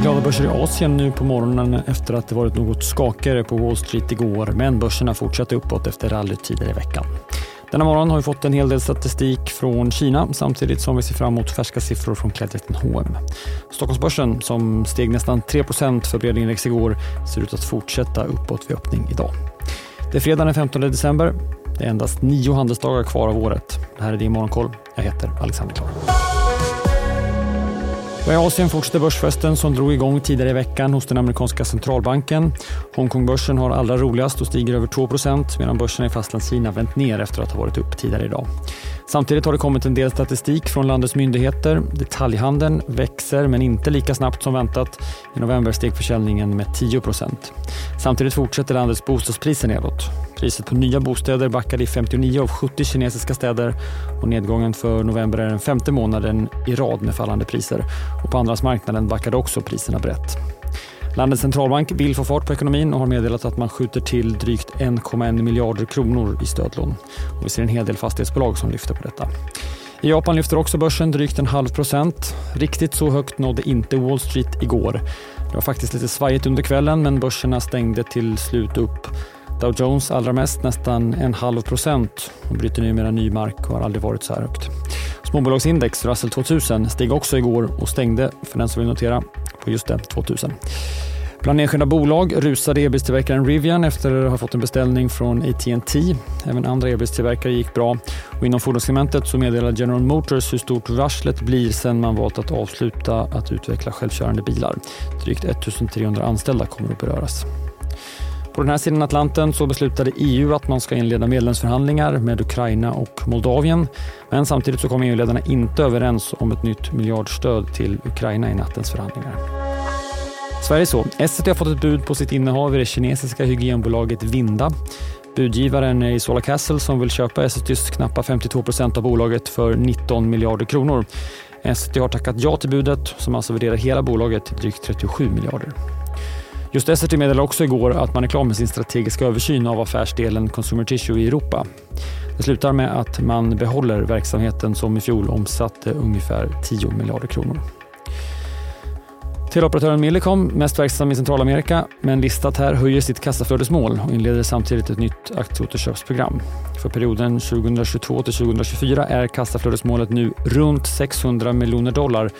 glada börser i Asien nu på morgonen efter att det varit något skakigare på Wall Street igår, men börserna fortsatte uppåt efter rallyt tidigare i veckan. Denna morgon har vi fått en hel del statistik från Kina samtidigt som vi ser fram emot färska siffror från klädjätten H&M. Stockholmsbörsen, som steg nästan 3% för bredindex igår, ser ut att fortsätta uppåt vid öppning idag. Det är fredag den 15 december. Det är endast nio handelsdagar kvar av året. Det här är din Morgonkoll. Jag heter Alexander Klar. I Asien fortsätter börsfesten som drog igång tidigare i veckan hos den amerikanska centralbanken. Hongkongbörsen har allra roligast och stiger över 2% medan börsen i Fastlandskina vänt ner efter att ha varit upp tidigare idag. Samtidigt har det kommit en del statistik från landets myndigheter. Detaljhandeln växer, men inte lika snabbt som väntat. I november steg försäljningen med 10% Samtidigt fortsätter landets bostadspriser nedåt. Priset på nya bostäder backade i 59 av 70 kinesiska städer och nedgången för november är den femte månaden i rad med fallande priser. Och på andrahandsmarknaden backade också priserna brett. Landets centralbank vill få fart på ekonomin och har meddelat att man skjuter till drygt 1,1 miljarder kronor i stödlån. Och vi ser en hel del fastighetsbolag som lyfter på detta. I Japan lyfter också börsen drygt en halv procent. Riktigt så högt nådde inte Wall Street igår. Det var faktiskt lite svajigt under kvällen men börserna stängde till slut upp. Dow Jones allra mest, nästan en halv procent och bryter numera ny mark och har aldrig varit så här högt. Småbolagsindex, Russell 2000, steg också igår och stängde, för den som vill notera, på just det, 2000. Bland enskilda bolag rusade elbilstillverkaren Rivian efter att ha fått en beställning från AT&T. Även andra elbilstillverkare gick bra. Och inom fordonssegmentet så meddelar General Motors hur stort varslet blir sen man valt att avsluta att utveckla självkörande bilar. Drygt 1300 anställda kommer att beröras. På den här sidan Atlanten så beslutade EU att man ska inleda medlemsförhandlingar med Ukraina och Moldavien. Men samtidigt så kom EU-ledarna inte överens om ett nytt miljardstöd till Ukraina i nattens förhandlingar. Sverige så. Essity har fått ett bud på sitt innehav i det kinesiska hygienbolaget Vinda. Budgivaren är Isola Castle som vill köpa Essitys knappa 52 procent av bolaget för 19 miljarder kronor. Essity har tackat ja till budet som alltså värderar hela bolaget till drygt 37 miljarder. Just Essity meddelade också igår att man är klar med sin strategiska översyn av affärsdelen Consumer Tissue i Europa. Det slutar med att man behåller verksamheten som i fjol omsatte ungefär 10 miljarder kronor. Teleoperatören Millicom, mest verksam i Centralamerika, men listat här, höjer sitt kassaflödesmål och inleder samtidigt ett nytt aktieåterköpsprogram. För perioden 2022 till 2024 är kassaflödesmålet nu runt 600 miljoner dollar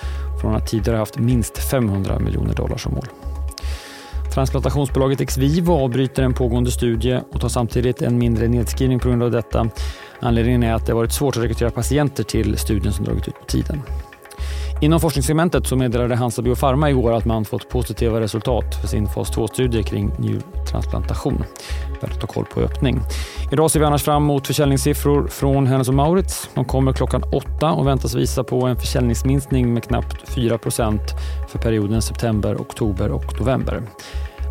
från att tidigare haft minst 500 miljoner dollar som mål. Transplantationsbolaget Exvivo avbryter en pågående studie och tar samtidigt en mindre nedskrivning på grund av detta. Anledningen är att det varit svårt att rekrytera patienter till studien som dragit ut på tiden. Inom forskningssegmentet så meddelade Hansa Biopharma igår att man fått positiva resultat för sin fas 2-studie kring njurtransplantation. Värt att ta koll på öppning. Idag ser vi annars fram emot försäljningssiffror från Hennes Mauritz. De kommer klockan åtta och väntas visa på en försäljningsminskning med knappt 4% för perioden september, oktober och november.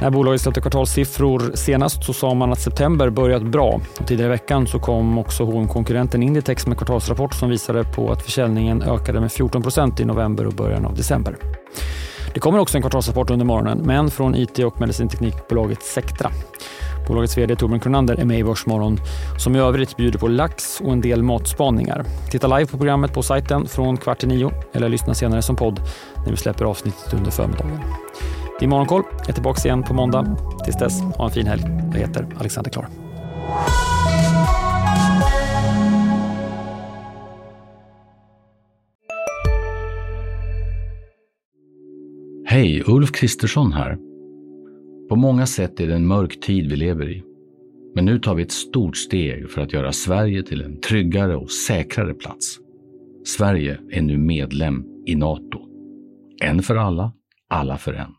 När bolaget släppte kvartalssiffror senast så sa man att september börjat bra. Och tidigare i veckan så kom också H&M-konkurrenten Inditex med kvartalsrapport som visade på att försäljningen ökade med 14% i november och början av december. Det kommer också en kvartalsrapport under morgonen, men från IT och medicinteknikbolaget Sectra. Bolagets vd Torbjörn Kronander är med i Börsmorgon som i övrigt bjuder på lax och en del matspaningar. Titta live på programmet på sajten från kvart till nio eller lyssna senare som podd när vi släpper avsnittet under förmiddagen. Din Morgonkoll är tillbaka igen på måndag. Tills dess, ha en fin helg. Jag heter Alexander Klar. Hej, Ulf Kristersson här. På många sätt är det en mörk tid vi lever i. Men nu tar vi ett stort steg för att göra Sverige till en tryggare och säkrare plats. Sverige är nu medlem i Nato. En för alla, alla för en.